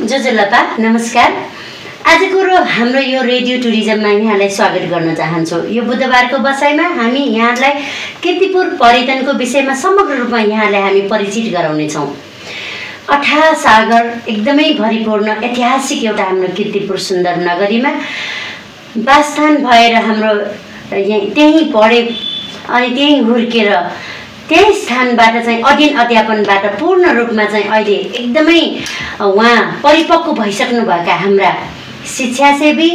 जोजोलपा नमस्कार। आज कुरो हाम्रो यो रेडियो टुरिज्ममा यहाँलाई स्वागत गर्न चाहन्छु। यो बुधबारको बसाइमा हामी यहाँलाई किर्तिपुर पर्यटनको विषयमा समग्र रूपमा यहाँलाई हामी परिचित गराउनेछौँ। अठा सागर एकदमै भरिपूर्ण ऐतिहासिक एउटा हाम्रो किर्तिपुर सुन्दर नगरीमा वासस्थान भएर हाम्रो यहीँ त्यहीँ पढे अनि त्यहीँ हुर्केर त्यही स्थानबाट चाहिँ अध्ययन अध्यापनबाट पूर्ण रूपमा चाहिँ अहिले एकदमै उहाँ परिपक्व भइसक्नुभएका हाम्रा शिक्षासेवी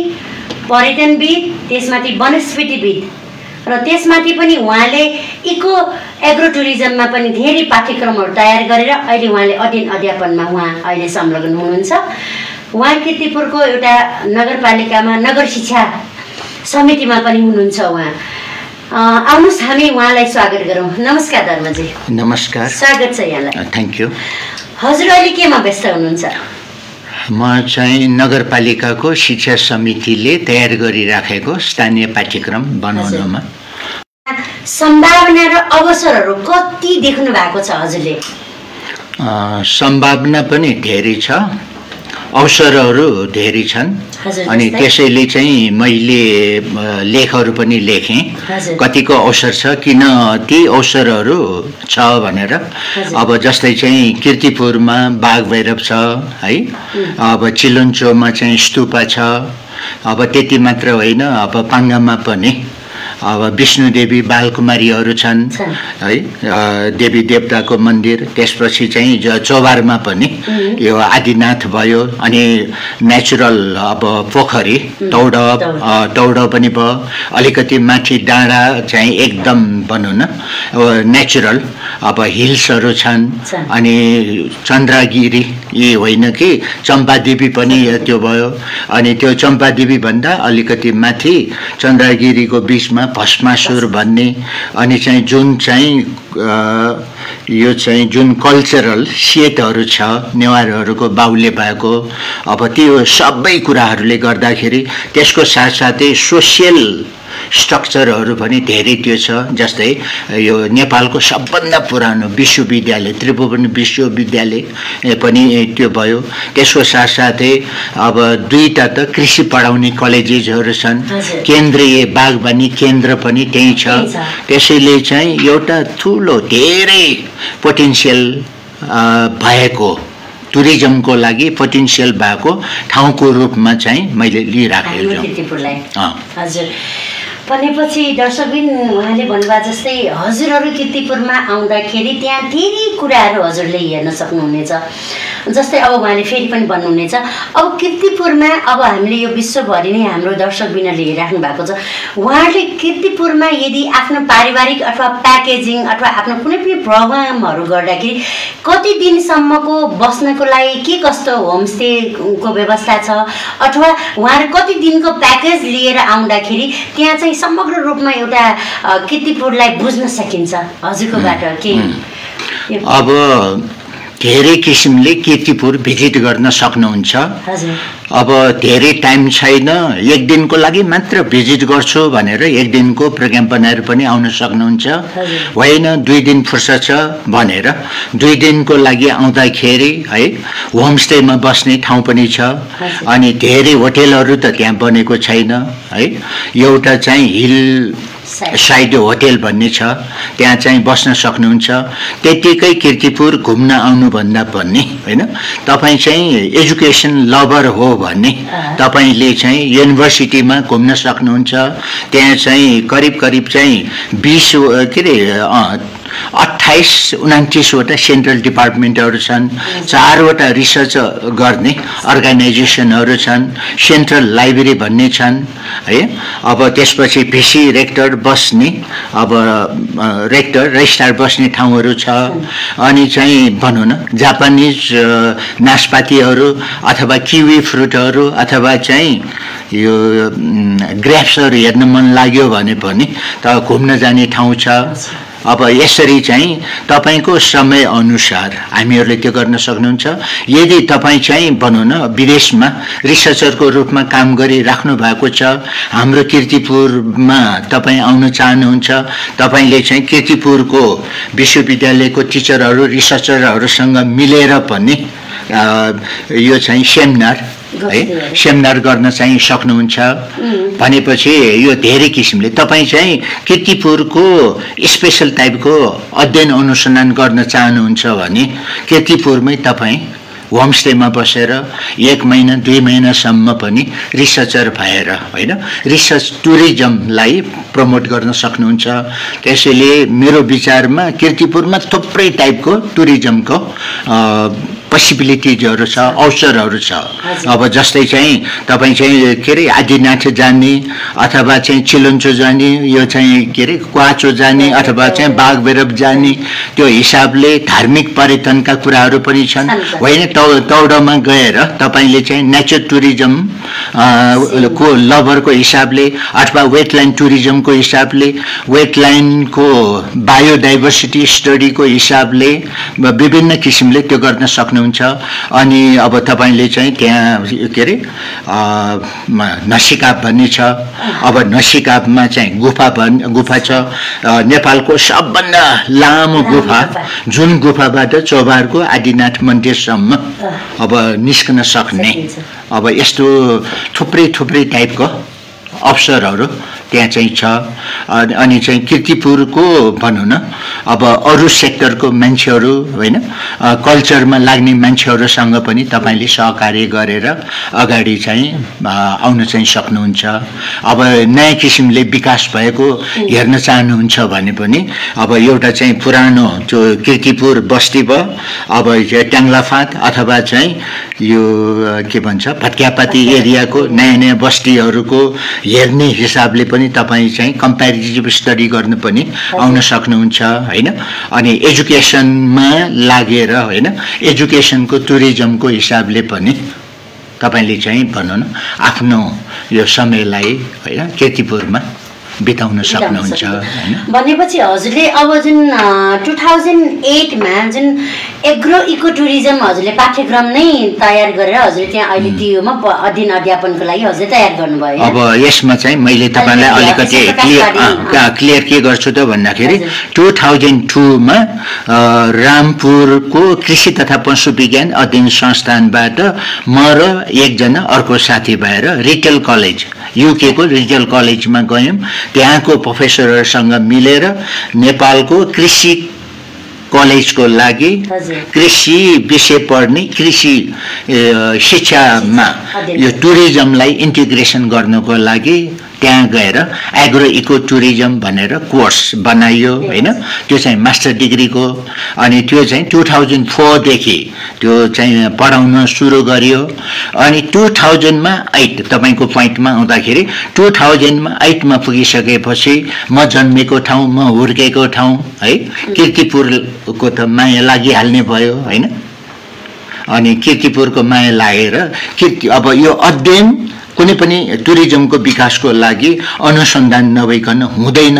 पर्यटनविद त्यसमाथि वनस्पतिविद। र त्यसमाथि पनि उहाँले इको एग्रो टुरिज्ममा पनि धेरै पाठ्यक्रमहरू तयार गरेर अहिले उहाँले अध्ययन अध्यापनमा उहाँ अहिले संलग्न हुनुहुन्छ। उहाँ किर्तिपुरको एउटा नगरपालिकामा नगर शिक्षा समितिमा पनि हुनुहुन्छ उहाँ। आउनुहोस् हामी उहाँलाई स्वागत गरौँ। नमस्कार धर्मजी। नमस्कार। स्वागत छ यहाँलाई। थ्याङ्क यू हजुर अहिले केमा व्यस्त हुनुहुन्छ? म चाहिँ नगरपालिकाको शिक्षा समितिले तयार गरिराखेको स्थानीय पाठ्यक्रम बनाउनमा। सम्भावना र अवसरहरू कति देख्नु भएको छ हजुरले? सम्भावना पनि धेरै छ। अवसरहरू धेरै छन्। अनि? त्यसैले चाहिँ मैले लेखहरू पनि लेखेँ। कतिको अवसर छ किन ती अवसरहरू छ भनेर। अब जस्तै चाहिँ किर्तिपुरमा बाघ भैरव छ है। अब चिलुन्चोमा चाहिँ स्तुपा छ। अब त्यति मात्र होइन अब पाङ्गामा पनि। अब विष्णुदेवी बालकुमारीहरू छन्। है देवी देवताको मन्दिर त्यसपछि चाहिँ ज- चौबारमा पनि यो आदिनाथ भयो अनि नेचुरल अब पोखरी अ, तौड पनि भयो अलिकति माथि डाँडा चाहिँ एकदम भनौँ न नेचुरल अब हिल्सहरू छन् छन्। अनि चन्द्रगिरी यी होइन कि चम्पादेवी पनि त्यो भयो अनि त्यो चम्पादेवी भन्दा अलिकति माथि चन्द्रगिरीको बिचमा भस्मासुर भन्ने अनि चाहिँ जुन चाहिँ यो चाहिँ जुन कल्चरल सेटहरू छ नेवारहरूको बाहुल्य भएको अब त्यो सबै कुराहरूले गर्दाखेरि त्यसको साथसाथै सोसियल स्ट्रक्चरहरू पनि धेरै त्यो छ जस्तै यो नेपालको सबभन्दा पुरानो विश्वविद्यालय त्रिभुवन विश्वविद्यालय पनि त्यो भयो त्यसको साथसाथै अब दुईवटा त कृषि पढाउने कलेजेसहरू छन्। केन्द्रीय बागवानी केन्द्र पनि त्यही छ। त्यसैले चाहिँ एउटा ठुलो धेरै पोटेन्सियल भएको टुरिज्मको लागि पोटेन्सियल भएको ठाउँको रूपमा चाहिँ मैले लिइराखेको छु। हजुर भनेपछि दर्शकबिन उहाँले भन्नुभयो जस्तै हजुरहरू किर्तिपुरमा आउँदाखेरि त्यहाँ धेरै कुराहरू हजुरले हेर्न सक्नुहुनेछ। जस्तै अब उहाँले फेरि पनि भन्नुहुनेछ अब किर्तिपुरमा अब हामीले यो विश्वभरि नै हाम्रो दर्शकबिनले हेरिराख्नु भएको छ। उहाँहरूले किर्तिपुरमा यदि आफ्नो पारिवारिक अथवा प्याकेजिङ अथवा आफ्नो कुनै पनि प्रोग्रामहरू गर्दाखेरि कति दिनसम्मको बस्नको लागि के कस्तो होमस्टेको व्यवस्था छ? अथवा उहाँहरू कति दिनको प्याकेज लिएर आउँदाखेरि त्यहाँ चाहिँ समग्र रूपमा एउटा किर्तिपुरलाई बुझ्न सकिन्छ हजुरकोबाट के? अब धेरै किसिमले किर्तिपुर भिजिट गर्न सक्नुहुन्छ। अब धेरै टाइम छैन एक दिनको लागि मात्र भिजिट गर्छु भनेर एक दिनको प्रोग्राम बनाएर पनि आउन सक्नुहुन्छ। होइन दुई दिन फुर्सद छ भनेर। दुई दिनको लागि आउँदाखेरि है होमस्टेमा बस्ने ठाउँ पनि छ। अनि धेरै होटेलहरू त त्यहाँ बनेको छैन है। एउटा चाहिँ हिल साइड। होटेल भन्ने छ त्यहाँ चाहिँ बस्न सक्नुहुन्छ त्यत्तिकै किर्तिपुर घुम्न आउनुभन्दा पनि होइन तपाईँ चाहिँ एजुकेसन लभर हो भने अँ। तपाईँले चाहिँ युनिभर्सिटीमा घुम्न सक्नुहुन्छ त्यहाँ चाहिँ करिब करिब चाहिँ बिस के अरे अठाइस उन्तिसवटा सेन्ट्रल डिपार्टमेन्टहरू छन् चारवटा रिसर्च गर्ने अर्गनाइजेसनहरू छन् सेन्ट्रल लाइब्रेरी भन्ने छन् है। अब त्यसपछि भिसी रेक्टर बस्ने अब रेक्टर रजिस्ट्रार बस्ने ठाउँहरू छ। अनि चाहिँ भनौँ न जापानिज नासपातीहरू अथवा किवी फ्रुटहरू अथवा चाहिँ यो ग्रेप्सहरू हेर्न मन लाग्यो भने पनि त घुम्न जाने ठाउँ छ। अब यसरी चाहिँ तपाईँको समय अनुसार हामीहरूले त्यो गर्न सक्नुहुन्छ। यदि तपाईँ चाहिँ भनौँ न विदेशमा रिसर्चरको रूपमा काम गरिराख्नु भएको छ हाम्रो किर्तिपुरमा तपाईँ आउन चाहनुहुन्छ तपाईँले चाहिँ किर्तिपुरको विश्वविद्यालयको टिचरहरू रिसर्चरहरूसँग मिलेर पनि यो चाहिँ सेमिनार है। सेमिनार गर्न चाहिँ सक्नुहुन्छ। भनेपछि यो धेरै किसिमले तपाईँ चाहिँ किर्तिपुरको स्पेसल टाइपको अध्ययन अनुसन्धान गर्न चाहनुहुन्छ भने किर्तिपुरमै तपाईँ होमस्टेमा बसेर एक महिना दुई महिनासम्म पनि रिसर्चर भएर होइन? रिसर्च टुरिज्मलाई प्रमोट गर्न सक्नुहुन्छ। त्यसैले मेरो विचारमा किर्तिपुरमा थुप्रै टाइपको टुरिज्मको पोसिबिलिटिजहरू छ अवसरहरू छ। अब जस्तै चाहिँ तपाईँ चाहिँ के अरे आदिनाथ जाने अथवा चाहिँ चिलन्चो जाने यो चाहिँ के अरे क्वाचो जाने अथवा चाहिँ बाघबेरब जाने त्यो हिसाबले धार्मिक पर्यटनका कुराहरू पनि छन्। होइन तौ तौडमा गएर तपाईँले चाहिँ नेचर टुरिज्म को लभरको हिसाबले अथवा वेटल्यान्ड टुरिज्मको हिसाबले वेटल्यान्डको बायोडाइभर्सिटी स्टडीको हिसाबले विभिन्न किसिमले त्यो गर्न सक्नुहुन्छ अनि अब तपाईँले चाहिँ त्यहाँ के अरे नसिकाप भन्ने छ। अब नसिकापमा चाहिँ गुफा भन् गुफा छ। नेपालको सबभन्दा लामो गुफा। जुन गुफाबाट चौबारको आदिनाथ मन्दिरसम्म अब निस्कन सक्ने। अब यस्तो थुप्रै थुप्रै टाइपको अवसरहरू त्यहाँ चाहिँ छ। अनि चाहिँ किर्तिपुरको भनौँ न अब अरू सेक्टरको मान्छेहरू होइन? कल्चरमा लाग्ने मान्छेहरूसँग पनि तपाईँले सहकार्य गरेर अगाडि चाहिँ आउन चाहिँ सक्नुहुन्छ। अब नयाँ किसिमले विकास भएको हेर्न चाहनुहुन्छ भने पनि अब एउटा चाहिँ पुरानो त्यो किर्तिपुर बस्ती भयो अब यो ट्याङ्लाफाँट अथवा चाहिँ यो के भन्छ भट्क्यापाती एरियाको नयाँ नयाँ बस्तीहरूको हेर्ने हिसाबले पनि तपाईँ चाहिँ कम्पेरिटिभ स्टडी गर्नु पनि आउन सक्नुहुन्छ होइन? अनि एजुकेसनमा लागेर होइन? एजुकेसनको टुरिज्मको हिसाबले पनि तपाईँले चाहिँ भनौँ न आफ्नो यो समयलाई होइन? केतिपुरमा बिताउन सक्नुहुन्छ भनेपछि हजुरले अब जुन टु थाउजन्ड एटमा जुन एग्रो इको टुरिज्म हजुरले पाठ्यक्रम नै तयार गरेर हजुरले त्यहाँ अहिले टियुमा प- अध्ययन अध्यापनको लागि हजुरले तयार गर्नुभयो अब यसमा चाहिँ मैले तपाईँलाई अलिकति क्लियर क्लियर के गर्छु त भन्दाखेरि। टु थाउजन्ड टूमा रामपुरको कृषि तथा पशु विज्ञान अध्ययन संस्थानबाट म र एकजना अर्को साथी भएर रिटेल कलेज युकेको रिटेल कलेजमा गयौँ। त्यहाँको प्रोफेसरहरूसँग मिलेर नेपालको कृषि कलेजको लागि। कृषि विषय पढ्ने कृषि शिक्षामा। यो टुरिज्मलाई इन्टिग्रेसन गर्नको लागि त्यहाँ गएर एग्रो इको टुरिज्म भनेर कोर्स बनाइयो होइन? त्यो चाहिँ मास्टर डिग्रीको अनि त्यो चाहिँ टु थाउजन्ड फोरदेखि त्यो चाहिँ पढाउन सुरु गरियो। अनि टु थाउजन्डमा एट तपाईँको पोइन्टमा आउँदाखेरि टु थाउजन्डमा एटमा पुगिसकेपछि म जन्मेको ठाउँ म हुर्केको ठाउँ है? किर्तिपुरको त माया लागिहाल्ने भयो होइन? अनि किर्तिपुरको माया लागेर किर्ति अब यो अध्ययन कुनै पनि टुरिज्मको विकासको लागि अनुसन्धान नभइकन हुँदैन।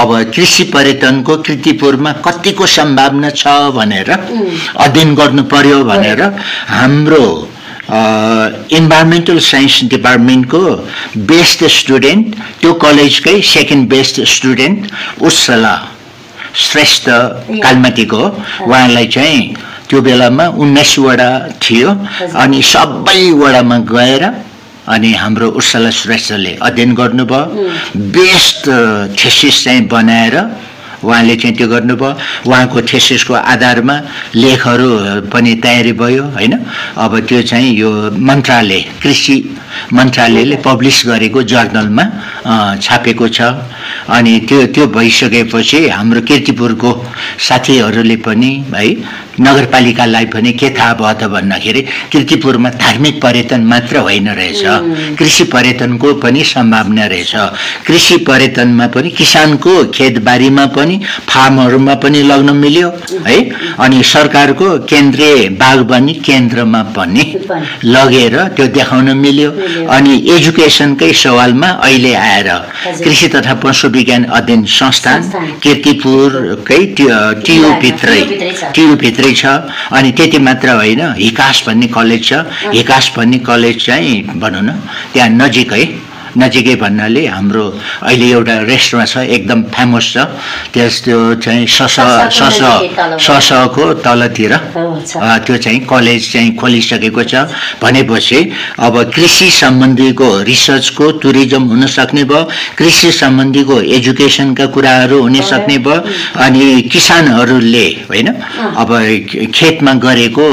अब कृषि पर्यटनको किर्तिपुरमा कतिको सम्भावना छ भनेर अध्ययन गर्नु पर्यो भनेर हाम्रो इन्भाइरोमेन्टल साइन्स डिपार्टमेन्टको बेस्ट स्टुडेन्ट त्यो कलेजकै second best student Utsala Shrestha कालमाटीको उहाँलाई चाहिँ त्यो बेलामा उन्नाइसवटा थियो। अनि सबै वडामा गएर अनि हाम्रो उर्सला श्रेष्ठले अध्ययन गर्नुभयो। बेस्ट थेसिस चाहिँ बनाएर उहाँले चाहिँ त्यो गर्नुभयो। उहाँको थेसिसको आधारमा लेखहरू पनि तयारी भयो होइन? अब त्यो चाहिँ यो मन्त्रालय कृषि मन्त्रालयले पब्लिस गरेको जर्नलमा छापेको छ। अनि त्यो त्यो भइसकेपछि हाम्रो किर्तिपुरको साथीहरूले पनि है नगरपालिकालाई पनि के थाहा भयो त भन्दाखेरि किर्तिपुरमा धार्मिक पर्यटन मात्र होइन रहेछ। कृषि पर्यटनको पनि सम्भावना रहेछ। कृषि पर्यटनमा पनि किसानको खेतबारीमा पनि फार्महरूमा पनि लग्न मिल्यो है? अनि सरकारको केन्द्रीय बागवानी केन्द्रमा पनि लगेर त्यो देखाउन मिल्यो। अनि एजुकेसनकै सवालमा अहिले आएर कृषि तथा पशु विज्ञान अध्ययन संस्थान। किर्तिपुरकै टियुभित्रै टियुभित्रै टियुभित्रै छ अनि त्यति मात्र होइन हिकास भन्ने कलेज छ। हिकास भन्ने कलेज चाहिँ भनौँ न त्यहाँ नजिकै नजिकै भन्नाले हाम्रो अहिले एउटा रेस्टुरेन्ट छ एकदम फेमस छ। त्यस त्यो चाहिँ सस सस ससको तलतिर। त्यो चाहिँ कलेज चाहिँ खोलिसकेको छ। भनेपछि अब कृषि सम्बन्धीको रिसर्चको टुरिज्म हुन सक्ने भयो कृषि सम्बन्धीको एजुकेसनका कुराहरू हुन सक्ने भयो अनि किसानहरूले होइन अब खेतमा गरेको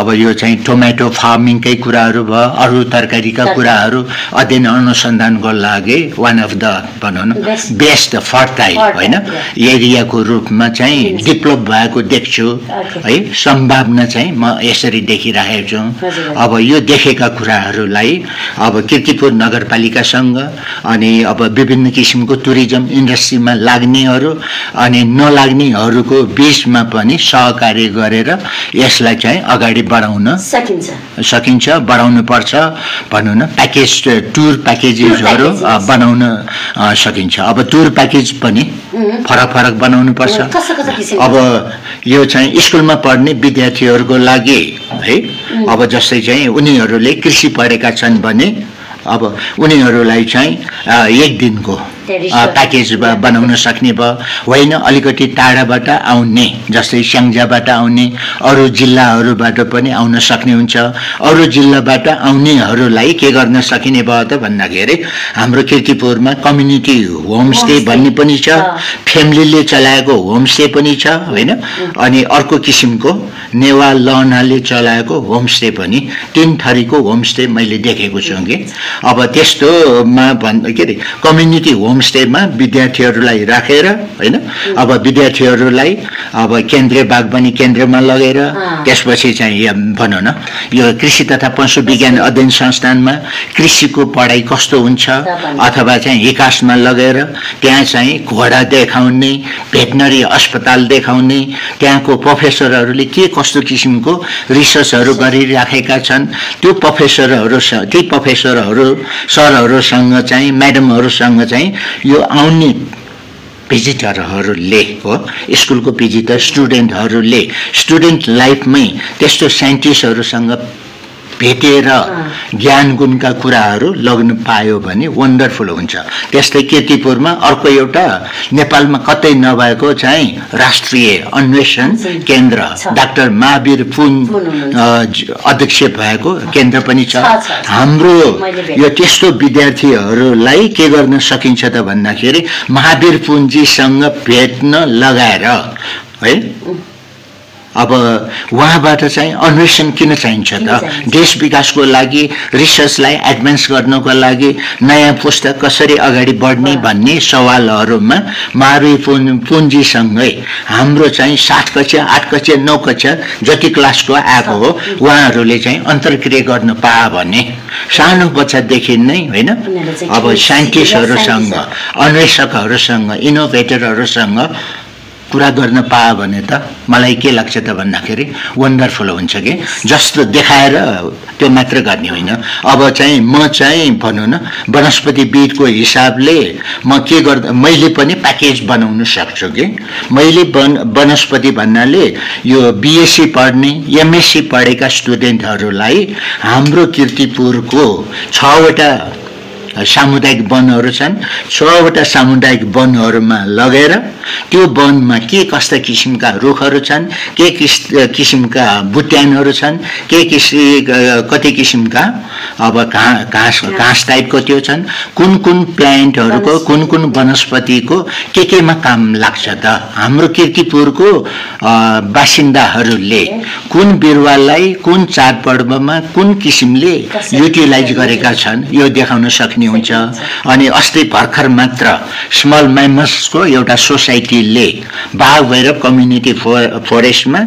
अब यो चाहिँ टोमेटो फार्मिङकै कुराहरू भयो अरू तरकारीका कुराहरू अध्ययन अनुसन्धानको लागि वान अफ द भनौँ न. बेस्ट फर्टाइल होइन एरियाको रूपमा चाहिँ डेभलप भएको देख्छु. है सम्भावना चाहिँ म यसरी देखिरहेको छु। अब यो देखेका कुराहरूलाई अब किर्तिपुर नगरपालिकासँग अनि अब विभिन्न किसिमको टुरिज्म इन्डस्ट्रीमा लाग्नेहरू अनि नलाग्नेहरूको बिचमा पनि सहकार्य गरेर यसलाई चाहिँ अगाडि बढाउन सकिन्छ सकिन्छ बढाउनु पर्छ भनौँ न प्याकेज टुर प्याकेजेसहरू बनाउन सकिन्छ। अब टुर प्याकेज पनि फरक फरक बनाउनु पर्छ। कस्तो कस्तो किसिमको? अब यो चाहिँ स्कुलमा पढ्ने विद्यार्थीहरूको लागि है? अब जस्तै चाहिँ उनीहरूले कृषि पढेका छन् भने अब उनीहरूलाई चाहिँ एक दिनको प्याकेज बनाउन सक्ने भयो। होइन अलिकति टाढाबाट आउने जस्तै स्याङ्जाबाट आउने अरू जिल्लाहरूबाट पनि आउन सक्ने हुन्छ। अरू जिल्लाबाट आउनेहरूलाई के गर्न सकिने भयो त भन्दाखेरि हाम्रो किर्तिपुरमा कम्युनिटी होमस्टे. भन्ने पनि छ। फ्यामिलीले चलाएको होमस्टे पनि छ होइन? अनि अर्को किसिमको नेवा लहनाले चलाएको होमस्टे पनि तिन थरीको होमस्टे मैले देखेको छु कि अब त्यस्तोमा भन् के अरे कम्युनिटी होमस्टेमा विद्यार्थीहरूलाई राखेर होइन अब विद्यार्थीहरूलाई अब केन्द्रीय बागवानी केन्द्रमा लगेर। त्यसपछि चाहिँ भनौँ न यो कृषि तथा पशु विज्ञान अध्ययन संस्थानमा कृषिको पढाइ कस्तो हुन्छ। अथवा चाहिँ विकासमा लगेर त्यहाँ चाहिँ घोडा देखाउने भेटनरी अस्पताल देखाउने त्यहाँको प्रोफेसरहरूले के कस्तो किसिमको रिसर्चहरू गरिराखेका छन् त्यो प्रोफेसरहरू ती प्रोफेसरहरू सरहरूसँग चाहिँ म्याडमहरूसँग चाहिँ यो आउने भिजिटरहरूले हो स्कुलको भिजिटर स्टुडेन्टहरूले स्टुडेन्ट लाइफमै त्यस्तो साइन्टिस्टहरूसँग भेटेर ज्ञान गुणका कुराहरू लग्न पायो भने वन्डरफुल हुन्छ त्यस्तै केतिपुरमा अर्को एउटा नेपालमा कतै नभएको चाहिँ राष्ट्रिय अन्वेषण केन्द्र। डाक्टर महावीर पुन अध्यक्ष भएको केन्द्र पनि छ। हाम्रो। यो त्यस्तो विद्यार्थीहरूलाई के गर्न सकिन्छ त भन्दाखेरि महावीर पुन्जीसँग भेट्न लगाएर है अब उहाँबाट चाहिँ अन्वेषण किन चाहिन्छ त? देश विकासको लागि रिसर्चलाई एडभान्स गर्नको लागि नयाँ पुस्तक कसरी अगाडि बढ्ने भन्ने सवालहरूमा महावीर पुन पुन्जीसँगै हाम्रो चाहिँ सात कक्षा आठ कक्षा नौ कक्षा जति क्लासको आएको हो उहाँहरूले चाहिँ अन्तर्क्रिया गर्न पायो भने सानो बच्चादेखि नै होइन? अब साइन्टिस्टहरूसँग साइन्टिस्ट- अन्वेषकहरूसँग इनोभेटरहरूसँग कुरा गर्न पायो भने त मलाई के लाग्छ त भन्दाखेरि वन्डरफुल हुन्छ कि? जस्तो देखाएर त्यो मात्र गर्ने होइन। अब चाहिँ म चाहिँ भनौँ न वनस्पतिविदको हिसाबले म के गर्दा मैले पनि प्याकेज बनाउन सक्छु कि? मैले वन वनस्पति भन्नाले यो बिएससी पढ्ने एमएससी पढेका स्टुडेन्टहरूलाई हाम्रो किर्तिपुरको छवटा सामुदायिक वनहरू छन्। छवटा सामुदायिक वनहरूमा लगेर त्यो वनमा के कस्ता किसिमका रुखहरू छन् के किस किसिमका बुट्यानहरू छन् के किसि कति किसिमका अब घाँस घाँस टाइपको त्यो छन् कुन कुन प्लान्टहरूको कुन कुन वनस्पतिको के केमा काम लाग्छ त? हाम्रो किर्तिपुरको बासिन्दाहरूले कुन बिरुवालाई कुन चाडपर्वमा कुन किसिमले युटिलाइज गरेका छन् यो देखाउन सक्ने हुन्छ। अनि अस्ति भर्खर मात्र स्मल म्यामल्सको एउटा सोसाइटीले बाघ भैरव कम्युनिटी फो फोरेस्टमा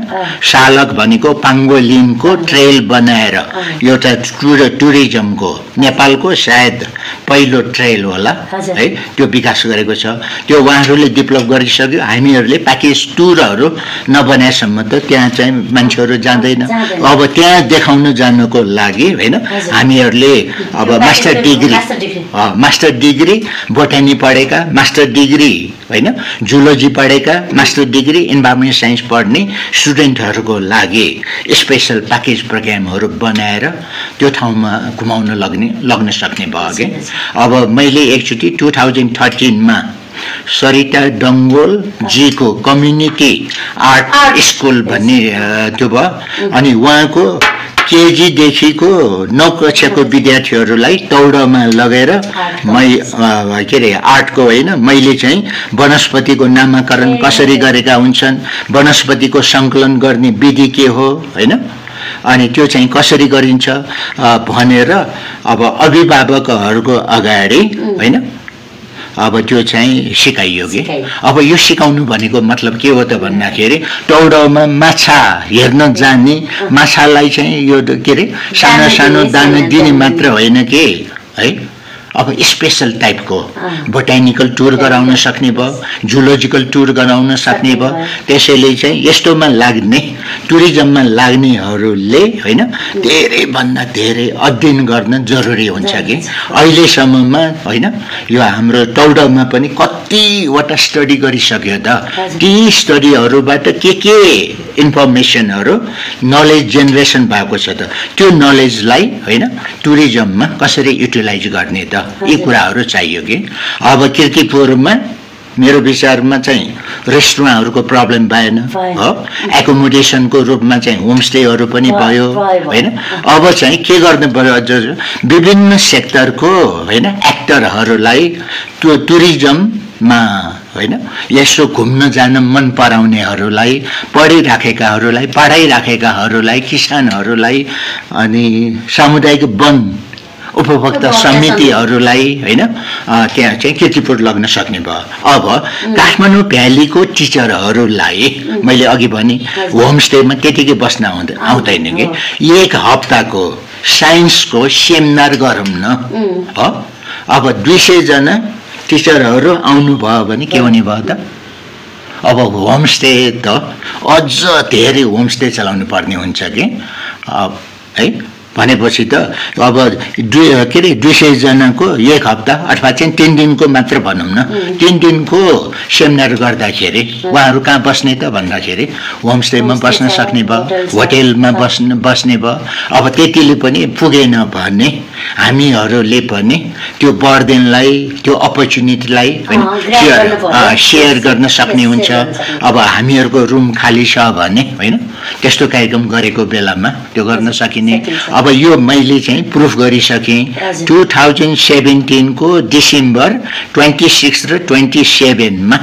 सालक भनेको पाङ्गोलिनको ट्रेल बनाएर एउटा टुर टुरिज्मको नेपालको सायद पहिलो ट्रेल होला। है त्यो विकास गरेको छ। त्यो उहाँहरूले डेभलप गरिसक्यो। हामीहरूले प्याकेज टुरहरू नबनाएसम्म त त्यहाँ चाहिँ मान्छेहरू जाँदैन। अब त्यहाँ देखाउन जानको लागि होइन। हामीहरूले अब मास्टर डिग्री मास्टर डिग्री। अ, मास्टर डिग्री बोटानी पढेका मास्टर डिग्री होइन? जुलोजी पढेका मास्टर डिग्री इन्भाइरोमेन्ट साइन्स पढ्ने स्टुडेन्टहरूको लागि स्पेसल प्याकेज प्रोग्रामहरू बनाएर त्यो ठाउँमा घुमाउन लग्ने लग्न सक्ने भयो कि? अब मैले एकचोटि टु थाउजन्ड थर्टिनमा सरिता डङ्गोलजीको कम्युनिटी आर्ट। स्कुल भन्ने त्यो भयो। अनि उहाँको केजीदेखिको नौ कक्षाको विद्यार्थीहरूलाई तौडमा लगेर मै के अरे आर्टको होइन मैले चाहिँ वनस्पतिको नामाकरण कसरी गरेका हुन्छन् वनस्पतिको सङ्कलन गर्ने विधि के हो होइन? अनि त्यो चाहिँ कसरी गरिन्छ भनेर अब अभिभावकहरूको अगाडि होइन? अब त्यो चाहिँ सिकाइयो कि। अब यो सिकाउनु भनेको मतलब के हो त भन्दाखेरि टौडाउमा माछा हेर्न जाने माछालाई चाहिँ यो के अरे सानो सानो दिने दाना मात्र होइन कि? है? अब स्पेसल टाइपको। बोटानिकल टुर गराउन सक्ने भयो जुलोजिकल टुर गराउन सक्ने भयो। त्यसैले चाहिँ यस्तोमा लाग्ने टुरिज्ममा लाग्नेहरूले होइन धेरैभन्दा धेरै अध्ययन गर्न जरुरी हुन्छ कि। अहिलेसम्ममा होइन यो हाम्रो टौडमा पनि कतिवटा स्टडी गरिसक्यो त। ती स्टडीहरूबाट के के इन्फर्मेसनहरू नलेज जेनेरेसन भएको छ त। त्यो नलेजलाई होइन टुरिज्ममा कसरी युटिलाइज गर्ने त? यी। कुराहरू चाहियो कि अब किर्तिपुरमा मेरो विचारमा चाहिँ रेस्टुरेन्टहरूको प्रब्लम भएन। हो एकोमोडेसनको रूपमा चाहिँ होमस्टेहरू पनि भयो। होइन अब चाहिँ के गर्नु पर्यो अझ विभिन्न सेक्टरको होइन एक्टरहरूलाई त्यो टुरिज्ममा होइन यसो घुम्न जान मन पराउनेहरूलाई पढिराखेकाहरूलाई पढाइराखेकाहरूलाई किसानहरूलाई अनि सामुदायिक वन उपभोक्ता समितिहरूलाई होइन त्यहाँ चाहिँ किर्तिपुर लग्न सक्ने भयो। अब काठमाडौँ भ्यालीको टिचरहरूलाई मैले अघि भने। होमस्टेमा त्यतिकै बस्न आउँदैन। आउँदैन कि? एक हप्ताको साइन्सको सेमिनार गरौँ न। हो? अब दुई सयजना टिचरहरू आउनुभयो भने के हुने भयो त? अब होमस्टे त अझ धेरै होमस्टे चलाउनु पर्ने हुन्छ कि? अब है? भनेपछि त अब दुई के अरे दुई सयजनाको एक हप्ता अथवा चाहिँ तिन दिनको मात्र भनौँ न। तिन दिनको सेमिनार गर्दाखेरि उहाँहरू कहाँ बस्ने त भन्दाखेरि होमस्टेमा होमस्टे बस्न सक्ने भयो। होटेलमा बस्न बस्ने भयो। अब त्यतिले पनि पुगेन भने हामीहरूले पनि त्यो बर्देनलाई त्यो अपर्च्युनिटीलाई होइन सेयर गर्नु सक्ने हुन्छ। अब हामीहरूको रुम खाली छ भने होइन? त्यस्तो कार्यक्रम गरेको बेलामा त्यो गर्न सकिने। अब यो मैले चाहिँ प्रुफ गरिसकेँ। टु थाउजन्ड सेभेन्टिनको डिसेम्बर ट्वेन्टी सिक्स र ट्वेन्टी सेभेनमा।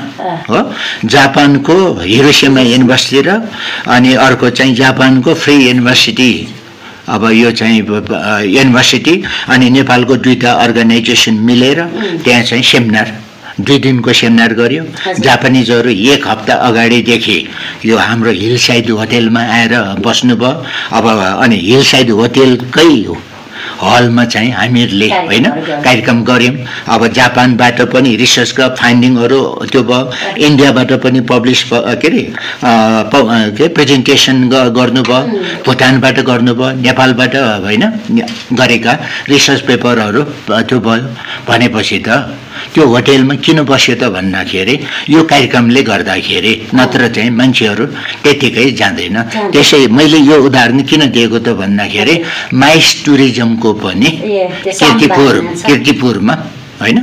हो जापानको हिरोसेमा युनिभर्सिटी र अनि अर्को चाहिँ जापानको फ्री युनिभर्सिटी अब यो चाहिँ युनिभर्सिटी अनि नेपालको दुईवटा अर्गनाइजेसन मिलेर त्यहाँ चाहिँ सेमिनार दुई दिनको सेमिनार हजुर। जापानिजहरू एक हप्ता अगाडिदेखि यो हाम्रो हिल साइड होटेलमा आएर बस्नुभयो। अब अनि हिल साइड होटेलकै हलमा चाहिँ हामीहरूले होइन। कार्यक्रम गऱ्यौँ अब जापानबाट पनि रिसर्चका फाइन्डिङहरू त्यो भयो। इन्डियाबाट पनि पब्लिस के अरे के प्रेजेन्टेसन गर्नुभयो। भुटानबाट गर्नुभयो नेपालबाट होइन गरेका रिसर्च पेपरहरू त्यो भयो। भनेपछि त त्यो होटेलमा किन बस्यो त भन्दाखेरि यो कार्यक्रमले गर्दाखेरि नत्र चाहिँ मान्छेहरू त्यतिकै जाँदैन। त्यसै मैले यो उदाहरण किन दिएको त भन्दाखेरि माइस टुरिज्मको पनि किर्तिपुर। किर्तिपुरमा होइन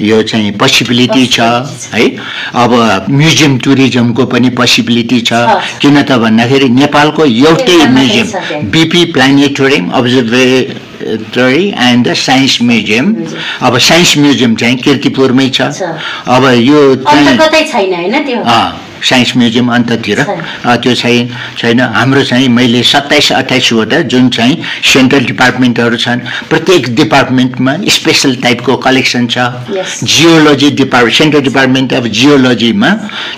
यो चाहिँ पोसिबिलिटी छ है अब म्युजियम टुरिज्मको पनि पोसिबिलिटी छ। किन त भन्दाखेरि नेपालको एउटै museum. BP planetarium observatory and science museum. अब साइन्स म्युजियम चाहिँ किर्तिपुरमै छ छ। अब यो साइन्स म्युजियम अन्ततिर त्यो चाहिँ छैन। हाम्रो चाहिँ मैले सत्ताइस अट्ठाइसवटा जुन चाहिँ सेन्ट्रल डिपार्टमेन्टहरू छन् प्रत्येक डिपार्टमेन्टमा स्पेसल टाइपको कलेक्सन छ. Geology depart central department of जियोलोजीमा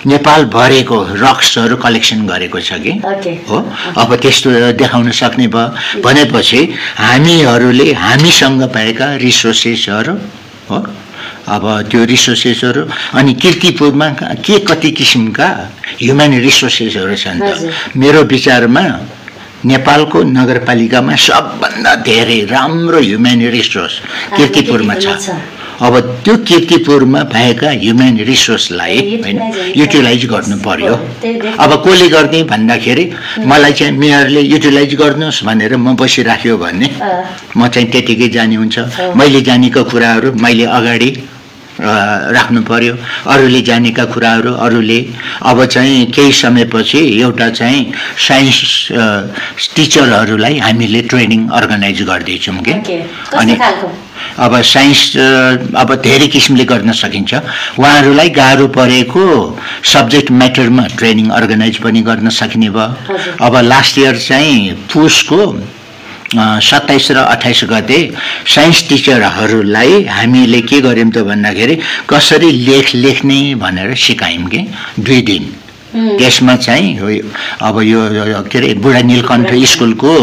नेपाल भरेको रक्सहरू कलेक्सन गरेको छ कि? हो? अब त्यस्तो देखाउन सक्ने भयो। भनेपछि हामीहरूले हामीसँग पाएका रिसोर्सेसहरू हो? अब त्यो रिसोर्सेसहरू अनि किर्तिपुरमा के कति किसिमका ह्युमन रिसोर्सेसहरू छन् त। मेरो विचारमा नेपालको नगरपालिकामा सबभन्दा धेरै राम्रो ह्युमेन रिसोर्स किर्तिपुरमा छ। अब त्यो किर्तिपुरमा भएका ह्युमेन रिसोर्सलाई होइन युटिलाइज गर्नु पर्यो अब कसले गर्ने भन्दाखेरि मलाई चाहिँ मेयरले युटिलाइज गर्नुहोस् भनेर म बसिराख्यो भने। म चाहिँ त्यतिकै जाने हुन्छ। मैले जानेको कुराहरू मैले अगाडि राख्नु पर्यो। अरूले जानेका कुराहरू अरूले अब चाहिँ केही समयपछि एउटा चाहिँ साइन्स टिचरहरूलाई हामीले ट्रेनिङ अर्गनाइज गर्दैछौँ कि? खालको? अब साइन्स अब धेरै किसिमले गर्न सकिन्छ। उहाँहरूलाई गाह्रो परेको सब्जेक्ट म्याटरमा ट्रेनिङ अर्गनाइज पनि गर्न सकिने भयो। अब लास्ट इयर चाहिँ पुसको सत्ताइस र अठाइस गते साइन्स टिचरहरूलाई हामीले के गर्यौँ त भन्दाखेरि कसरी लेख लेख्ने भनेर सिकायौँ कि? दुई दिन। त्यसमा चाहिँ अब यो के अरे बुढा नीलकण्ठ स्कुलको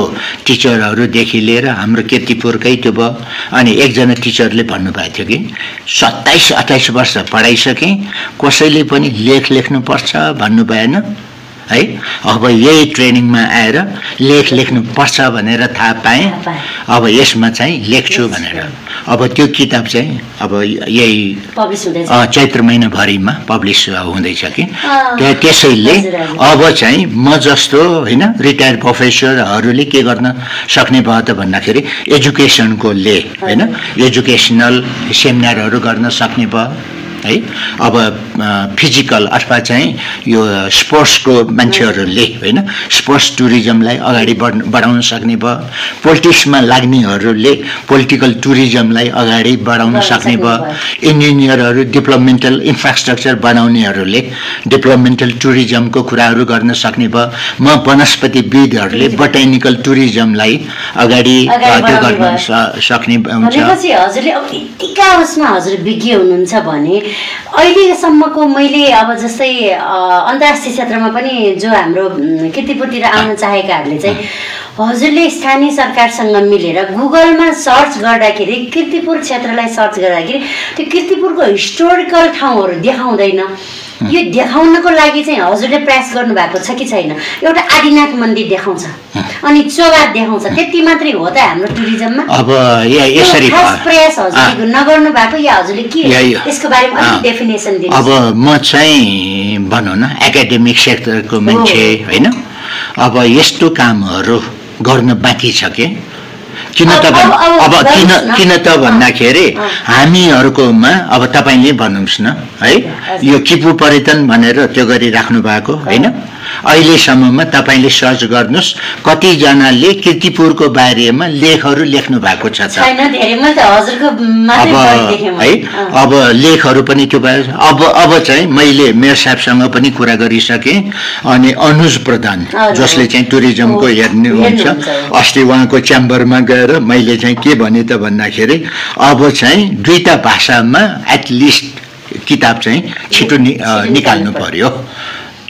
टिचरहरूदेखि लिएर हाम्रो केतिपुरकै त्यो भयो। अनि एकजना टिचरले भन्नुभएको थियो कि सत्ताइस अठाइस वर्ष पढाइसकेँ कसैले पनि लेख लेख्नुपर्छ भन्नु भएन। है? अब यही ट्रेनिङमा आएर लेख लेख्नुपर्छ भनेर थाहा पाएँ। अब यसमा चाहिँ लेख्छु भनेर। अब त्यो किताब चाहिँ अब यही चैत्र महिनाभरिमा पब्लिस हुँदैछ कि। त्यसैले। अब चाहिँ म जस्तो होइन रिटायर्ड प्रोफेसरहरूले के गर्न सक्ने भयो त भन्दाखेरि एजुकेसनको ले होइन। एजुकेसनल सेमिनारहरू गर्न सक्ने भयो। है? अब फिजिकल अथवा चाहिँ यो स्पोर्ट्सको मान्छेहरूले होइन? स्पोर्ट्स टुरिज्मलाई अगाडि बढ बढाउन सक्ने भयो। पोलिटिक्समा लाग्नेहरूले पोलिटिकल टुरिज्मलाई अगाडि बढाउन सक्ने भयो। इन्जिनियरहरू डेभलपमेन्टल इन्फ्रास्ट्रक्चर बनाउनेहरूले डेभलपमेन्टल टुरिज्मको कुराहरू गर्न सक्ने भयो। म वनस्पतिविदहरूले बोटानिकल टुरिज्मलाई अगाडि गर्न सक्ने हुन्छ। हजुरले अब यतिका हजुर विज्ञ हुनुहुन्छ भने अहिलेसम्मको मैले अब जस्तै अन्तर्राष्ट्रिय क्षेत्रमा पनि जो हाम्रो किर्तिपुरतिर आउन चाहेकाहरूले चाहिँ हजुरले स्थानीय सरकारसँग मिलेर गुगलमा सर्च गर्दाखेरि किर्तिपुर क्षेत्रलाई सर्च गर्दाखेरि त्यो किर्तिपुरको हिस्टोरिकल ठाउँहरू देखाउँदैन। यो देखाउनको लागि चाहिँ हजुरले प्रयास गर्नुभएको छ कि छैन? एउटा आदिनाथ मन्दिर देखाउँछ। अनि चोगा देखाउँछ। त्यति मात्रै हो त हाम्रो टुरिज्ममा अब यसरी। प्रयास हजुरले नगर्नु भएको या हजुरले के यसको बारेमा अलिक डेफिनेसन अब दिनु म चाहिँ भनौँ न एकाडेमिक सेक्टरको मान्छे होइन? अब यस्तो कामहरू गर्न बाँकी छ के? किन त अब- किन। किन त भन्दाखेरि। हामीहरूकोमा अब तपाईँले भन्नुहोस् न है। यो किपु पर्यटन भनेर त्यो गरिराख्नु भएको होइन अहिलेसम्ममा तपाईँले सर्च गर्नुहोस् कतिजनाले किर्तिपुरको बारेमा लेखहरू लेख्नु भएको छ अब है। अब लेखहरू पनि त्यो भयो अब अब चाहिँ मैले मेयर साहबसँग पनि कुरा गरिसकेँ अनि अनुज प्रधान। जसले चाहिँ टुरिज्मको हो, हेर्नुहुन्छ हेर्नुहुन्छ। अस्ति उहाँको च्याम्बरमा गएर मैले चाहिँ के भने त भन्दाखेरि अब चाहिँ दुईटा भाषामा एटलिस्ट किताब चाहिँ छिटो नि निकाल्नु पर्यो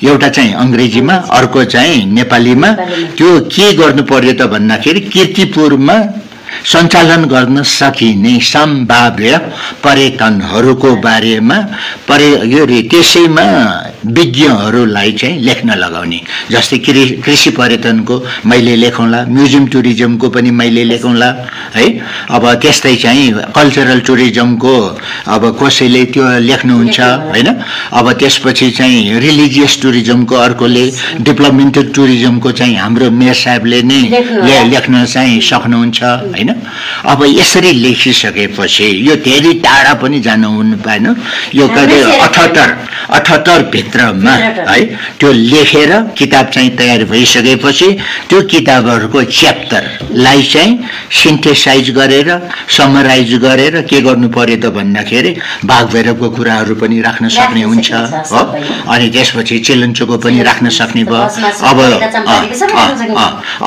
एउटा चाहिँ अङ्ग्रेजीमा अर्को चाहिँ नेपालीमा। त्यो के गर्नु पर्यो त भन्दाखेरि किर्तिपुरमा सञ्चालन गर्न सकिने सम्भाव्य पर्यटनहरूको बारेमा पर्य यो त्यसैमा विज्ञहरूलाई चाहिँ लेख्न लगाउने। जस्तै कृ कृषि पर्यटनको मैले लेखौँला म्युजियम टुरिज्मको पनि मैले लेखौँला है? अब त्यस्तै चाहिँ कल्चरल टुरिज्मको अब कसैले त्यो लेख्नुहुन्छ होइन? अब त्यसपछि चाहिँ रिलिजियस टुरिज्मको अर्कोले डेभलपमेन्टल टुरिज्मको चाहिँ हाम्रो मेयर साहेबले नै। लेख्न चाहिँ सक्नुहुन्छ होइन? अब यसरी लेखिसकेपछि यो धेरै टाढा पनि जानु हुनु पाएन। यो कहिले अठहत्तर अठहत्तर भित्रमा भित्र। है त्यो लेखेर किताब चाहिँ तयार भइसकेपछि त्यो किताबहरूको च्याप्टरलाई चाहिँ सिन्थेसाइज गरेर समराइज गरेर के गर्नु पर्यो त भन्दाखेरि बाघ भैरवको कुराहरू पनि राख्न सक्ने हुन्छ हो। अनि त्यसपछि चिलन्चोको पनि राख्न सक्ने भयो। अब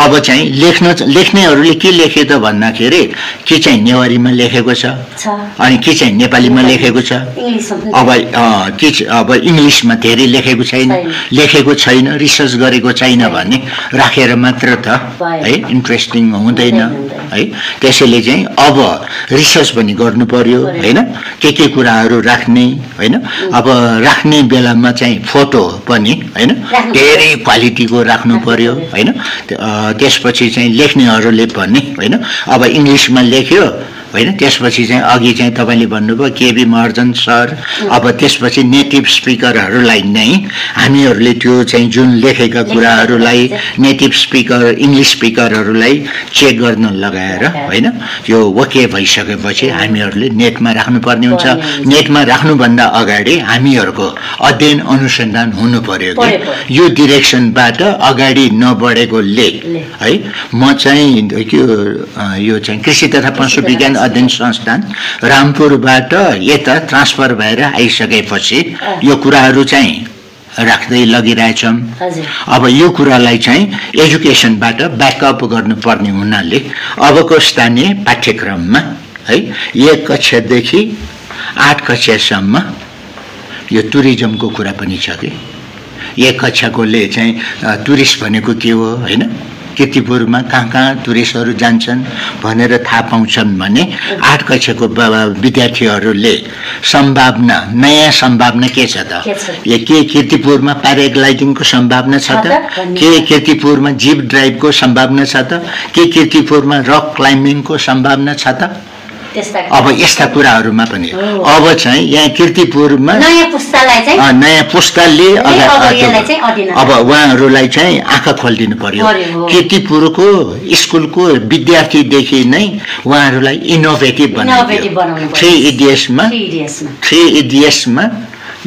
अब चाहिँ लेख्न लेख्नेहरूले के लेखे त भन्दाखेरि के चाहिँ नेवारीमा लेखेको छ? अनि के चाहिँ नेपालीमा लेखेको छ? अब अँ, के अब इङ्ग्लिसमा धेरै लेखेको छैन। लेखेको छैन रिसर्च गरेको छैन भने राखेर मात्र त। है इन्ट्रेस्टिङ हुँदैन। है। त्यसैले चाहिँ अब रिसर्च पनि गर्नु पर्यो पर्यो। होइन? के के कुराहरू राख्ने होइन? अब राख्ने बेलामा चाहिँ फोटो पनि होइन? धेरै क्वालिटीको राख्नु पर्यो होइन? त्यसपछि चाहिँ लेख्नेहरूले पनि होइन? अब इङ्ग्लिसमा लेख्यो होइन? त्यसपछि चाहिँ अघि चाहिँ तपाईँले भन्नुभयो केबी महर्जन सर अब त्यसपछि नेटिभ स्पिकरहरूलाई नै हामीहरूले त्यो चाहिँ जुन लेखेका कुराहरूलाई नेटिभ स्पिकर इङ्ग्लिस स्पिकरहरूलाई चेक गर्न लगाएर होइन? यो ओके भइसकेपछि हामीहरूले नेटमा राख्नुपर्ने हुन्छ। नेटमा राख्नुभन्दा अगाडि हामीहरूको अध्ययन अनुसन्धान हुनु पर्यो कि। यो डिरेक्सनबाट अगाडि नबढेकोले। है? म चाहिँ यो चाहिँ कृषि तथा पशु विज्ञान अध्ययन संस्थान रामपुरबाट यता ट्रान्सफर भएर आइसकेपछि यो कुराहरू चाहिँ राख्दै लगिरहेछौँ अब यो कुरालाई चाहिँ एजुकेसनबाट ब्याकअप गर्नुपर्ने हुनाले अबको स्थानीय पाठ्यक्रममा है एक कक्षादेखि आठ कक्षासम्म यो टुरिज्मको कुरा पनि छ कि। एक कक्षाकोले चाहिँ टुरिस्ट भनेको के हो होइन? किर्तिपुरमा कहाँ कहाँ टुरिस्टहरू जान्छन् भनेर थाहा पाउँछन् भने आठ कक्षाको विद्यार्थीहरूले सम्भावना नयाँ सम्भावना के छ त? के के किर्तिपुरमा प्याराग्लाइडिङको सम्भावना छ त? के किर्तिपुरमा जिप ड्राइभको सम्भावना छ त? के किर्तिपुरमा रक क्लाइम्बिङको सम्भावना छ त? अब यस्ता कुराहरूमा पनि। अब चाहिँ यहाँ किर्तिपुरमा नयाँ पुस्तालाई चाहिँ अ, नयाँ पुस्ताले अब उहाँहरूलाई चाहिँ आँखा खोलिदिनु पर्यो। किर्तिपुरको स्कुलको विद्यार्थीदेखि नै उहाँहरूलाई इनोभेटिभ बनाउनु। थ्री इडियसमा थ्री इडियसमा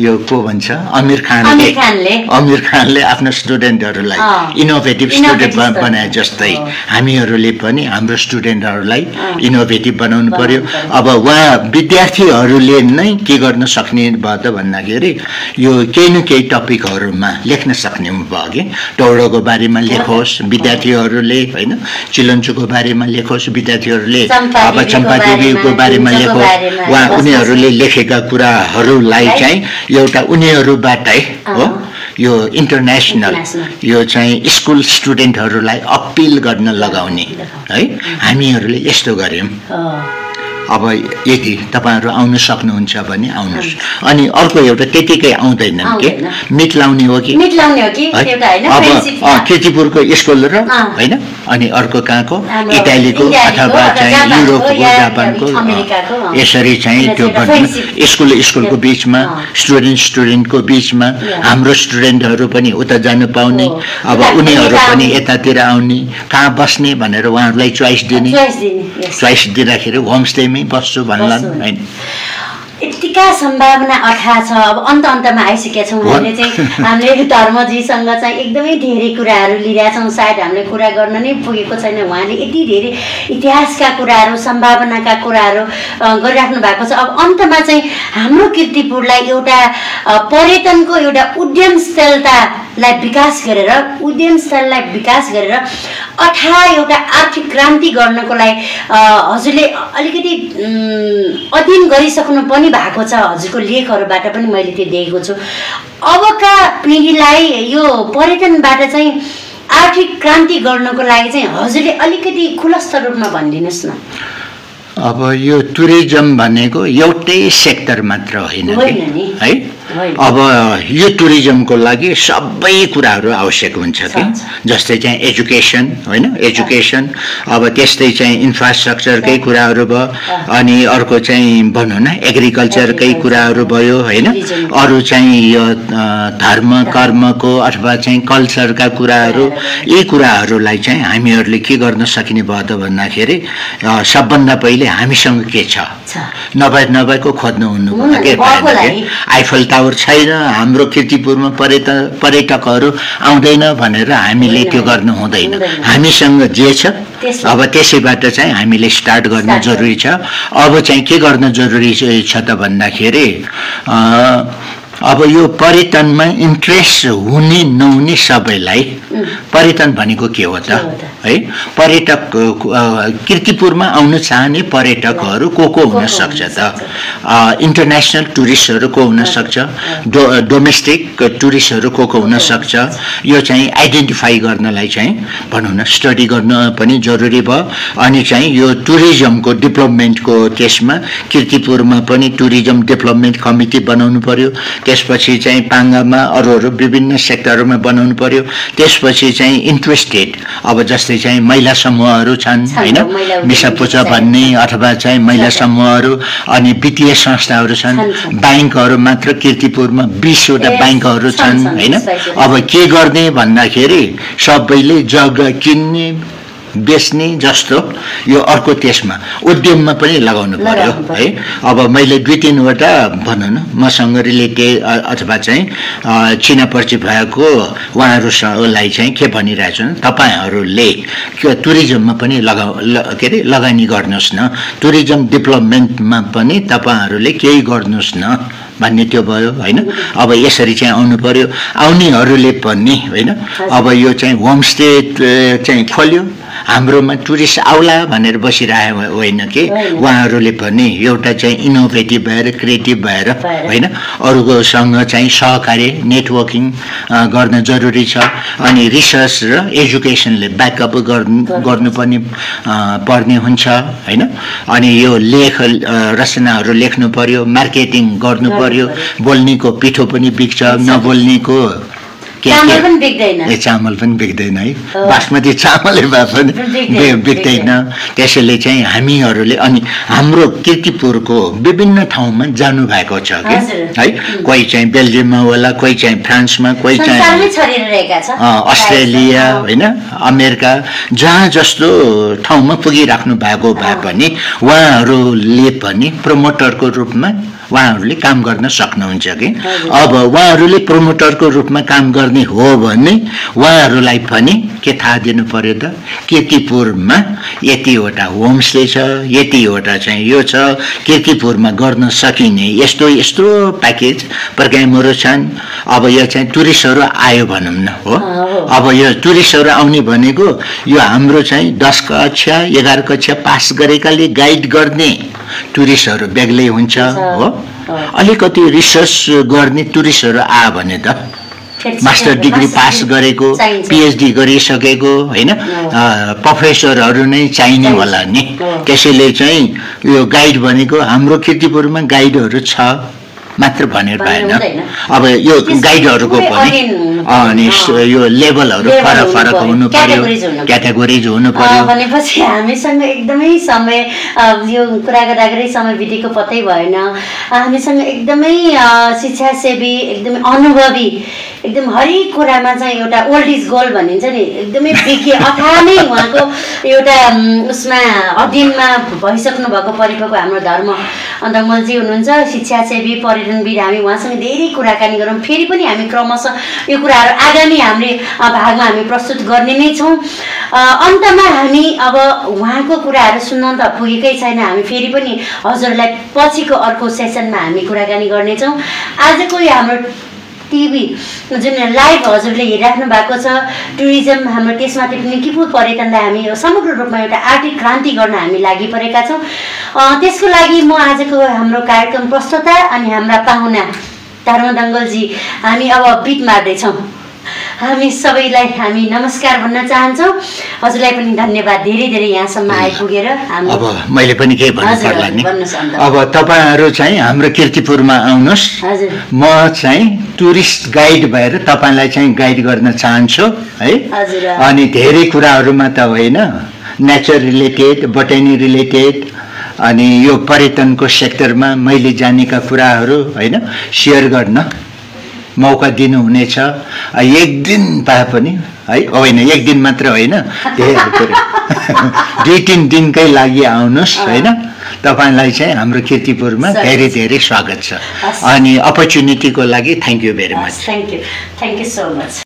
यो को भन्छ आमिर खानले आमिर खानले। आफ्नो स्टुडेन्टहरूलाई। Innovative student. बनाए जस्तै। हामीहरूले पनि हाम्रो स्टुडेन्टहरूलाई। इनोभेटिभ बनाउनु पर्यो अब उहाँ विद्यार्थीहरूले नै के गर्न सक्ने भयो त भन्दाखेरि यो केही न केही टपिकहरूमा लेख्न सक्ने भयो कि टौडोको बारेमा लेखोस् विद्यार्थीहरूले होइन चिलन्चुको बारेमा लेखोस् विद्यार्थीहरूले अब देवीको चम्पा देवीको बारेमा, लेखोस् उहाँ उनीहरूले लेखेका कुराहरूलाई? चाहिँ एउटा उनीहरूबाटै हो। यो इन्टरनेसनल। यो चाहिँ स्कुल स्टुडेन्टहरूलाई अपिल गर्न लगाउने है हामीहरूले यस्तो गऱ्यौँ। अब यदि तपाईँहरू आउनु सक्नुहुन्छ भने आउनुहोस् अनि अर्को एउटा त्यतिकै आउँदैनन् के। मिट लाउने हो कि मिट लाउने हो कि है? एउटा होइन अब किर्तिपुरको स्कुल र। होइन अनि अर्को कहाँको इटालीको अथवा चाहिँ युरोपको जापानको। यसरी चाहिँ त्यो। स्कुल स्कुलको बिचमा। स्टुडेन्ट स्टुडेन्टको बिचमा। हाम्रो स्टुडेन्टहरू पनि उता जानु पाउने। अब उनीहरू पनि। यतातिर आउने कहाँ बस्ने भनेर उहाँहरूलाई चोइस दिने चोइस दिँदाखेरि होमस्टेमै बस्छु बस्छु। होइन यत्तिका सम्भावना अथाह छ। अब अन्त अन्तमा आइसकेका छौँ हामीले चाहिँ हामीले धर्मजीसँग चाहिँ एकदमै धेरै कुराहरू लिइरहेछौँ। सायद हामीले कुरा गर्न नै पुगेको छैन। उहाँले यति धेरै इतिहासका कुराहरू सम्भावनाका कुराहरू गरिराख्नु भएको छ। अब अन्तमा चाहिँ हाम्रो किर्तिपुरलाई एउटा पर्यटनको एउटा उद्यमशीलतालाई विकास गरेर उद्यमशीलतालाई विकास गरेर एउटा आर्थिक क्रान्ति गर्नको लागि हजुरले अलिकति अध्ययन गरिसक्नु पनि भएको छ हजुरको लेखहरूबाट पनि मैले त्यो देखेको छु अबका पिँढीलाई यो पर्यटनबाट चाहिँ आर्थिक क्रान्ति गर्नको लागि चाहिँ हजुरले अलिकति खुलस्त रूपमा भनिदिनुहोस् न अब यो टुरिज्म भनेको एउटै सेक्टर मात्र होइन। है। अब यो टुरिज्मको लागि सबै कुराहरू आवश्यक हुन्छ कि। जस्तै चाहिँ एजुकेसन होइन? एजुकेसन अब त्यस्तै चाहिँ इन्फ्रास्ट्रक्चरकै कुराहरू भयो अनि अर्को चाहिँ भनौँ न एग्रिकल्चरकै कुराहरू भयो होइन। अरू चाहिँ यो धर्म कर्मको अथवा चाहिँ कल्चरका कुराहरू यी कुराहरूलाई चाहिँ हामीहरूले के गर्न सकिने भयो त भन्दाखेरि सबभन्दा पहिले हामीसँग के छ? नभए नभएको खोज्नु हुनु? आइफल टावर छैन हाम्रो किर्तिपुरमा पर्यटक पर्यटकहरू आउँदैन भनेर हामीले त्यो। गर्नु हुँदैन। हामीसँग जे छ अब त्यसैबाट चाहिँ हामीले स्टार्ट गर्न जरुरी छ अब चाहिँ के गर्न जरुरी छ- त भन्दाखेरि अब यो पर्यटनमा इन्ट्रेस्ट हुने नहुने सबैलाई पर्यटन भनेको के हो त? हो पर्यटक किर्तिपुरमा आउन चाहने पर्यटकहरू को को हुन सक्छ त? इन्टरनेसनल टुरिस्टहरू को हुन सक्छ? डो डोमेस्टिक टुरिस्टहरू को को हुन सक्छ? यो चाहिँ आइडेन्टिफाई गर्नलाई चाहिँ भनौँ न स्टडी गर्न पनि जरुरी भयो। अनि चाहिँ यो टुरिज्मको डेभलपमेन्टको त्यसमा किर्तिपुरमा पनि टुरिज्म डेभलपमेन्ट कमिटी बनाउनु पर्यो। त्यसपछि चाहिँ पाङ्गामा अरू अरू विभिन्न सेक्टरमा बनाउनु पर्यो त्यसपछि चाहिँ इन्ट्रेस्टेड अब जस्तै चाहिँ महिला समूहहरू छन् होइन मिसापुचा। भन्ने अथवा चाहिँ महिला। समूहहरू अनि वित्तीय संस्थाहरू छन्। ब्याङ्कहरू मात्र किर्तिपुरमा बिसवटा ब्याङ्कहरू छन्, होइन अब के गर्ने भन्दाखेरि सबैले जग्गा किन्ने बेच्ने जस्तो यो अर्को त्यसमा उद्यममा पनि लगाउनु पर्यो। है? अब मैले दुई तिनवटा भनौँ न मसँग रिलेटेड अथवा चाहिँ चिना परिचय भएको उहाँहरूसँगलाई चाहिँ के भनिरहेको छु भने तपाईँहरूले टुरिज्ममा पनि लगा के अरे लगानी गर्नुहोस् न। टुरिज्म डेभलपमेन्टमा पनि तपाईँहरूले केही गर्नुहोस् न भन्ने त्यो भयो होइन? अब यसरी चाहिँ आउनु पर्यो। आउनेहरूले पनि होइन? अब यो चाहिँ होमस्टे चाहिँ खोल्यो। हाम्रोमा टुरिस्ट आउला भनेर बसिरहेको होइन कि। उहाँहरूले पनि एउटा चाहिँ इनोभेटिभ भएर क्रिएटिभ भएर। होइन? अरूकोसँग चाहिँ सहकार्य नेटवर्किङ गर्न जरुरी छ। अनि रिसर्च र एजुकेसनले ब्याकअप गर्नु गर्नुपर्ने अ, पर्ने हुन्छ होइन? अनि यो लेख रचनाहरू लेख्नु पर्यो मार्केटिङ गर्नु पर्यो। बोल्नेको पिठो पनि बिग्छ नबोल्नेको ए चामल पनि बिग्दैन है। बासमती चामलै भए पनि बिग्दैन, त्यसैले चाहिँ हामीहरूले अनि हाम्रो किर्तिपुरको विभिन्न ठाउँमा जानु भएको छ कि। है? कोही चाहिँ बेल्जियममा होला कोही चाहिँ फ्रान्समा कोही चाहिँ अस्ट्रेलिया होइन? अमेरिका जहाँ जस्तो ठाउँमा पुगिराख्नु भएको भए पनि उहाँहरूले पनि प्रमोटरको रूपमा उहाँहरूले काम गर्न सक्नुहुन्छ कि? अब उहाँहरूले प्रमोटरको रूपमा काम गर्ने हो भने उहाँहरूलाई पनि के थाहा दिनु पर्यो त? किर्तिपुरमा यतिवटा होमस्टे छ यतिवटा चाहिँ यो छ। किर्तिपुरमा गर्न सकिने यस्तो यस्तो प्याकेज प्रोग्रामहरू छन्। अब यो चाहिँ टुरिस्टहरू आयो भनौँ न हो। अब यो टुरिस्टहरू आउने भनेको यो हाम्रो चाहिँ दस कक्षा एघार कक्षा पास गरेकाले गाइड गर्ने टुरिस्टहरू बेग्लै हुन्छ। हो। अलिकति रिसर्च गर्ने टुरिस्टहरू आयो भने त मास्टर डिग्री पास गरेको। पिएचडी गरिसकेको होइन प्रोफेसरहरू नै चाहिने। होला नि। त्यसैले चाहिँ यो गाइड भनेको हाम्रो किर्तिपुरमा गाइडहरू छ मात्र भनेर भएन। अब यो गाइडहरूको पनि अनि। यो लेभलहरू लेभल फरक फरक हुनु पर्यो। क्याटेगोरिज हुनु पर्यो भनेपछि हामीसँग एकदमै समय यो कुरा गर्दा गर्दै समय बितेको पत्तै भएन हामीसँग एकदमै अ, शिक्षासेवी एकदमै अनुभवी एकदम हरेक कुरामा चाहिँ एउटा ओल्ड इज गोल्ड भनिन्छ नि एकदमै विज्ञ अथाह नै उहाँको एउटा उसमा अध्ययनमा भइसक्नु भएको परिपक्व हाम्रो धर्म। दङ्गलजी हुनुहुन्छ शिक्षासेवी पर्यटनविद हामी उहाँसँग धेरै कुराकानी गरौँ फेरि पनि हामी क्रमशः यो कुराहरू आगामी हामीले भागमा हामी प्रस्तुत गर्ने नै छौँ। अन्तमा हामी अब उहाँको कुराहरू सुन्न त पुगेकै छैन हामी फेरि पनि हजुरलाई पछिको अर्को सेसनमा हामी कुराकानी गर्नेछौँ। आजको यो हाम्रो टिभी जुन लाइभ हजुरले हेरिराख्नु भएको छ टुरिज्म हाम्रो त्यसमाथि पनि किपुर पर्यटनलाई हामी समग्र रूपमा एउटा आर्थिक क्रान्ति गर्न हामी लागि परेका छौँ। त्यसको लागि म आजको हाम्रो कार्यक्रम प्रस्तुता अनि हाम्रा पाहुना धर्म दङ्गलजी हामी अब बिट मार्दैछौँ। हामी सबैलाई हामी नमस्कार भन्न चाहन्छौँ। हजुरलाई पनि धन्यवाद। धेरै धेरै यहाँसम्म आइपुगेर अब मैले पनि केही। अब तपाईँहरू चाहिँ हाम्रो किर्तिपुरमा आउनुहोस्। म चाहिँ टुरिस्ट गाइड भएर तपाईँलाई चाहिँ गाइड गर्न चाहन्छु है। अनि धेरै कुराहरूमा त होइन नेचर रिलेटेड बोटेनी रिलेटेड अनि यो पर्यटनको सेक्टरमा मैले जानेका कुराहरू होइन सेयर गर्न। मौका दिनुहुनेछ एक दिन पाए पनि है होइन एक दिन मात्र होइन दुई तिन दिनकै लागि आउनुहोस् होइन। तपाईँलाई चाहिँ हाम्रो किर्तिपुरमा धेरै। धेरै स्वागत छ। अनि अपर्च्युनिटीको लागि thank you very much thank you thank you so much